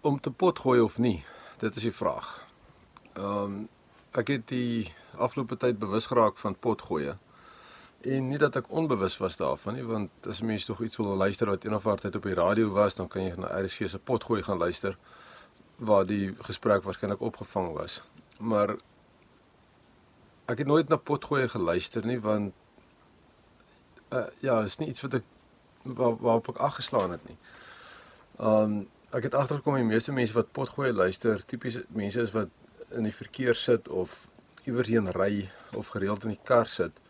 om te pot gooi of nie? Dit is die vraag. Ehm um, ek het die afgelope tyd bewus geraak van pot gooi. En nie dat ek onbewus was daarvan nie, want as mense tog iets wil luister wat een of ander tyd op die radio was, dan kan jy na RSG se pot gooi gaan luister waar die gesprek waarskynlik opgevang was. Maar ek het nooit na pot gooi geluister nie want uh, ja, is nie iets wat ek waar, waarop ek afgeslaan het nie. Um ek het agtergekom die meeste mense wat potgooi luister, tipies mense is wat in die verkeer sit of iewers heen ry of gereeld in die kar sit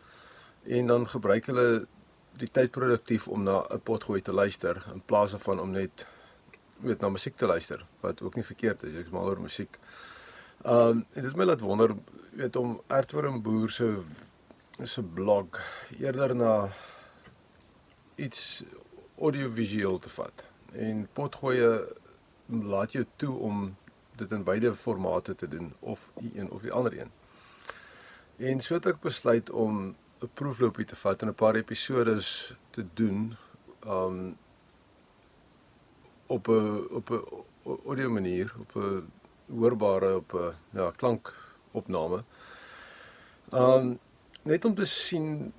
en dan gebruik hulle die tyd produktief om na 'n potgooi te luister in plaas van om net weet na musiek te luister wat ook nie verkeerd is, ek is mal oor musiek. Um dit is my laat wonder weet om Ertworm boer se se blog eerder na iets audiovisueel te vat. En potgoeie laat jou toe om dit in beide formate te doen of die een of die ander een. En so het ek besluit om 'n proefloopie te vat en 'n paar episodes te doen um op 'n op 'n audio manier, op 'n hoorbare op 'n ja, klankopname. Um net om te sien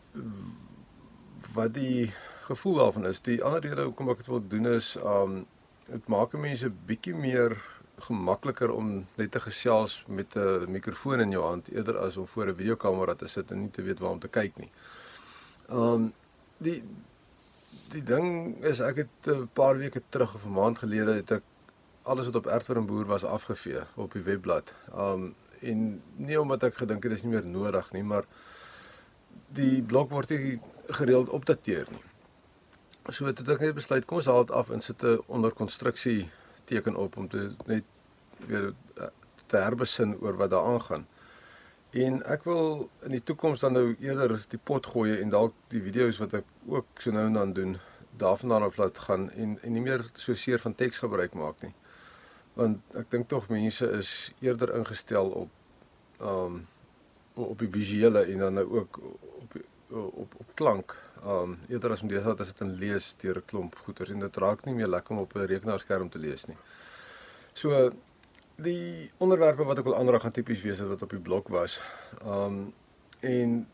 wat die gevoel daarvan is. Die ander rede hoekom ek dit wil doen is um dit maak mense bietjie meer gemakliker om net te gesels met 'n mikrofoon in jou hand eerder as om voor 'n videokamera te sit en nie te weet waar om te kyk nie. Um die die ding is ek het 'n paar weke terug of 'n maand gelede het ek alles wat op Ertworm boer was afgevee op die webblad. Um en nie omdat ek gedink het dit is nie meer nodig nie, maar die blok word nie gereeld opdateer nie. So het ek net besluit kom ons haal dit af en sit 'n onder konstruksie teken op om te net weer eh, te herbesin oor wat daar aangaan. En ek wil in die toekoms dan nou eerder die pot gooi en dalk die video's wat ek ook so nou en dan doen daarvandaan af laat gaan en en nie meer so seer van teks gebruik maak nie. Want ek dink tog mense is eerder ingestel op ehm um, op die visuele en dan nou ook op op op klank um eerder as om dit as dit in lees deur 'n klomp goeters en dit raak nie meer lekker om op 'n rekenaarskerm te lees nie. So die onderwerpe wat ek wil aanraak gaan tipies wees wat op die blok was. Um en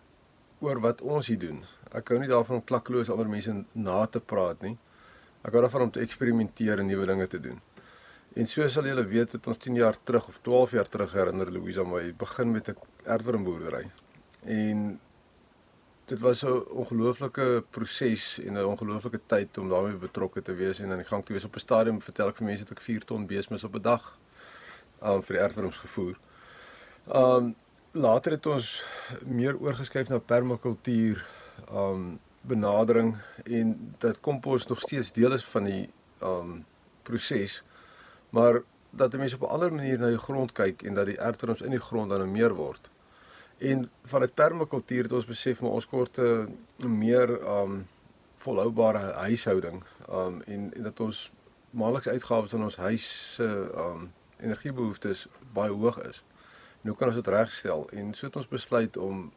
oor wat ons hier doen. Ek hou nie daarvan om klakkeloos ander mense na te praat nie. Ek hou daarvan om te eksperimenteer en nuwe dinge te doen. En so sal julle weet dat ons 10 jaar terug of 12 jaar terug herinner Louisa my begin met 'n erfwermboerdery. En dit was 'n ongelooflike proses en 'n ongelooflike tyd om daarmee betrokke te wees en aan die gang te wees op 'n stadium vertel ek vir mense dat ek 4 ton beesmis op 'n dag um vir die erfworms gevoer. Um later het ons meer oorgeskuif na permakultuur um benadering en dat kompos nog steeds deel is van die um proses maar dat mense op 'n ander manier na die grond kyk en dat die erfworms in die grond dan meer word. En vanuit permakultuur het ons besef maar ons kort 'n meer um volhoubare huishouding um en en dat ons maandelikse uitgawes aan ons huis se um energiebehoeftes baie hoog is. Nou kan ons dit regstel en so het ons besluit om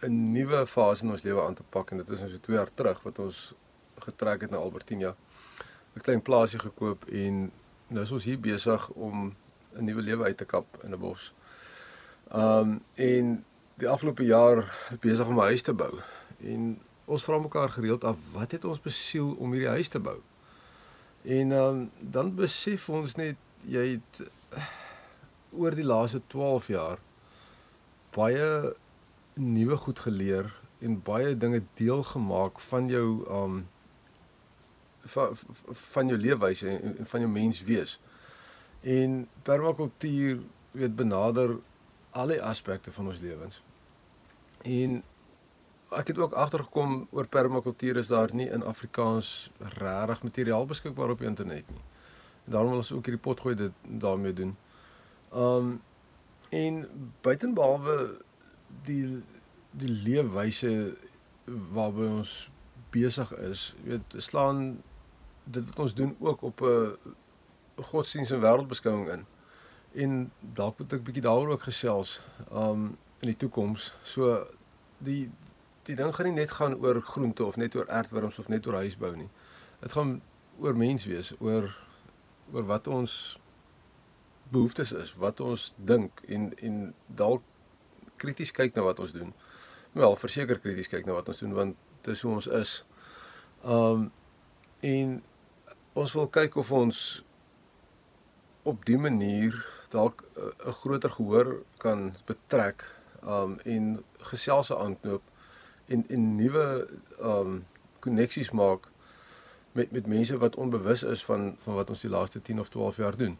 'n nuwe fase in ons lewe aan te pak en dit is nou so 2 jaar terug wat ons getrek het na Albertina. 'n Klein plaasie gekoop en nou is ons hier besig om 'n nuwe lewe uit te kap in 'n bos. Um en die afgelope jaar besig om 'n huis te bou. En ons vra mekaar gereeld af, wat het ons besiel om hierdie huis te bou? En um, dan besef ons net jy het oor die laaste 12 jaar baie nuwe goed geleer en baie dinge deel gemaak van jou um van van jou leefwyse en, en van jou menswees. En permakultuur weet benader al die aspekte van ons lewens. En ek het ook agtergekom oor permakultuur is daar nie in Afrikaans regtig materiaal beskikbaar op die internet nie. En daarom wil ons ook hierdie potgooi dit daarmee doen. Um en buitenbehalwe die die leefwyse waarby ons besig is, weet slaan dit wat ons doen ook op 'n godsdiens en wêreldbeskouing in en dalk moet ek bietjie daaroor ook gesels um in die toekoms. So die die ding gaan nie net gaan oor groente of net oor aardwurms of net oor huisbou nie. Dit gaan oor mens wees, oor oor wat ons behoeftes is, wat ons dink en en dalk krities kyk na wat ons doen. Wel, verseker krities kyk na wat ons doen want dit is hoe ons is. Um en ons wil kyk of ons op die manier dalk 'n groter gehoor kan betrek um en geselse aanknoop en en nuwe um koneksies maak met met mense wat onbewus is van van wat ons die laaste 10 of 12 jaar doen.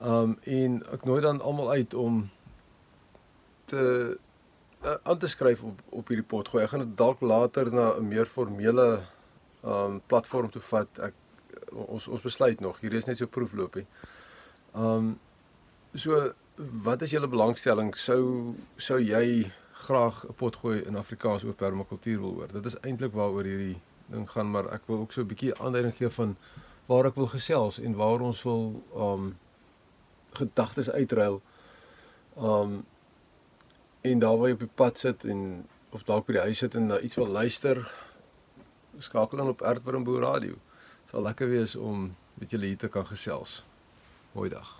Um en ek nooi dan almal uit om te uh, aan te skryf op op hierdie pot gooi. Ek gaan dit dalk later na 'n meer formele um platform toe vat. Ek ons ons besluit nog. Hierdie is net so proefloopie. Um so wat is julle belangstelling? Sou sou jy graag 'n pot gooi in Afrikaans oor permakultuur wil hoor? Dit is eintlik waaroor hierdie ding gaan, maar ek wil ook so 'n bietjie aanduiding gee van waar ek wil gesels en waar ons wil um gedagtes uitruil. Um en daar waar jy op die pad sit en of dalk by die huis sit en na iets wil luister, skakel dan op Ertwurmboer Radio. Sal lekker wees om met julle hier te kan gesels. Mooi dag.